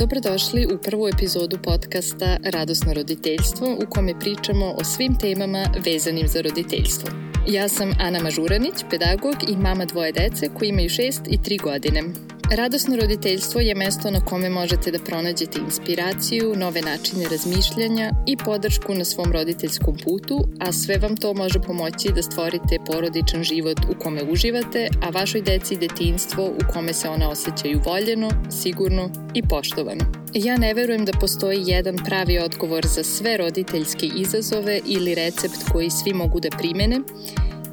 Dobrodošli u prvu epizodu podcasta Radosno roditeljstvo u kome pričamo o svim temama vezanim za roditeljstvo. Ja sam Ana Mažuranić, pedagog i mama dvoje dece koji imaju 6 i 3 godine. Radosno roditeljstvo je mesto na kome možete da pronađete inspiraciju, nove načine razmišljanja i podršku na svom roditeljskom putu, a sve vam to može pomoći da stvorite porodičan život u kome uživate, a vašoj deci detinstvo u kome se ona osjećaju voljeno, sigurno i poštovano. Ja ne verujem da postoji jedan pravi odgovor za sve roditeljske izazove ili recept koji svi mogu da primene,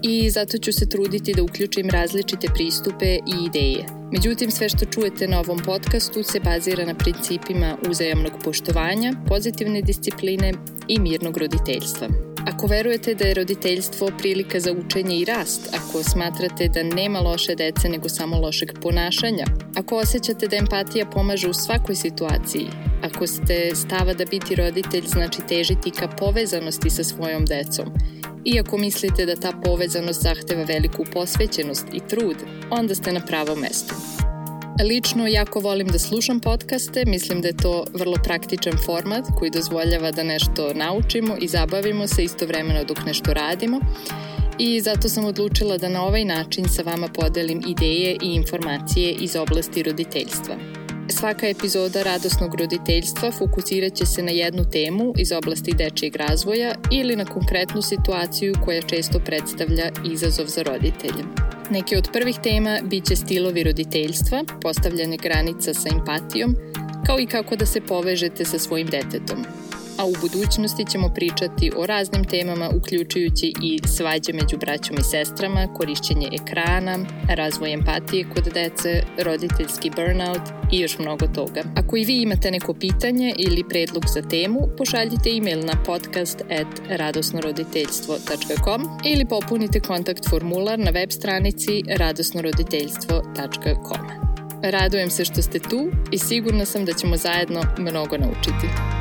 i zato ću se truditi da uključim različite pristupe i ideje. Međutim, sve što čujete na ovom podcastu se bazira na principima uzajamnog poštovanja, pozitivne discipline i mirnog roditeljstva. Ako verujete da je roditeljstvo prilika za učenje i rast, ako smatrate da nema loše dece nego samo lošeg ponašanja, ako osjećate da empatija pomaže u svakoj situaciji, ako ste stava da biti roditelj znači težiti ka povezanosti sa svojom decom, Iako mislite da ta povezanost zahteva veliku posvećenost i trud, onda ste na pravom mestu. Lično jako volim da slušam podcaste, mislim da je to vrlo praktičan format koji dozvoljava da nešto naučimo i zabavimo se istovremeno dok nešto radimo i zato sam odlučila da na ovaj način sa vama podelim ideje i informacije iz oblasti roditeljstva. Svaka epizoda radosnog roditeljstva fokusirat će se na jednu temu iz oblasti dečijeg razvoja ili na konkretnu situaciju koja često predstavlja izazov za roditelje. Neke od prvih tema biće stilovi roditeljstva, postavljanje granica sa empatijom, kao i kako da se povežete sa svojim detetom a u budućnosti ćemo pričati o raznim temama uključujući i svađe među braćom i sestrama, korišćenje ekrana, razvoj empatije kod dece, roditeljski burnout i još mnogo toga. Ako i vi imate neko pitanje ili predlog za temu, pošaljite e-mail na podcast at radosnoroditeljstvo.com ili popunite kontakt formular na web stranici radosnoroditeljstvo.com. Radujem se što ste tu i sigurna sam da ćemo zajedno mnogo naučiti.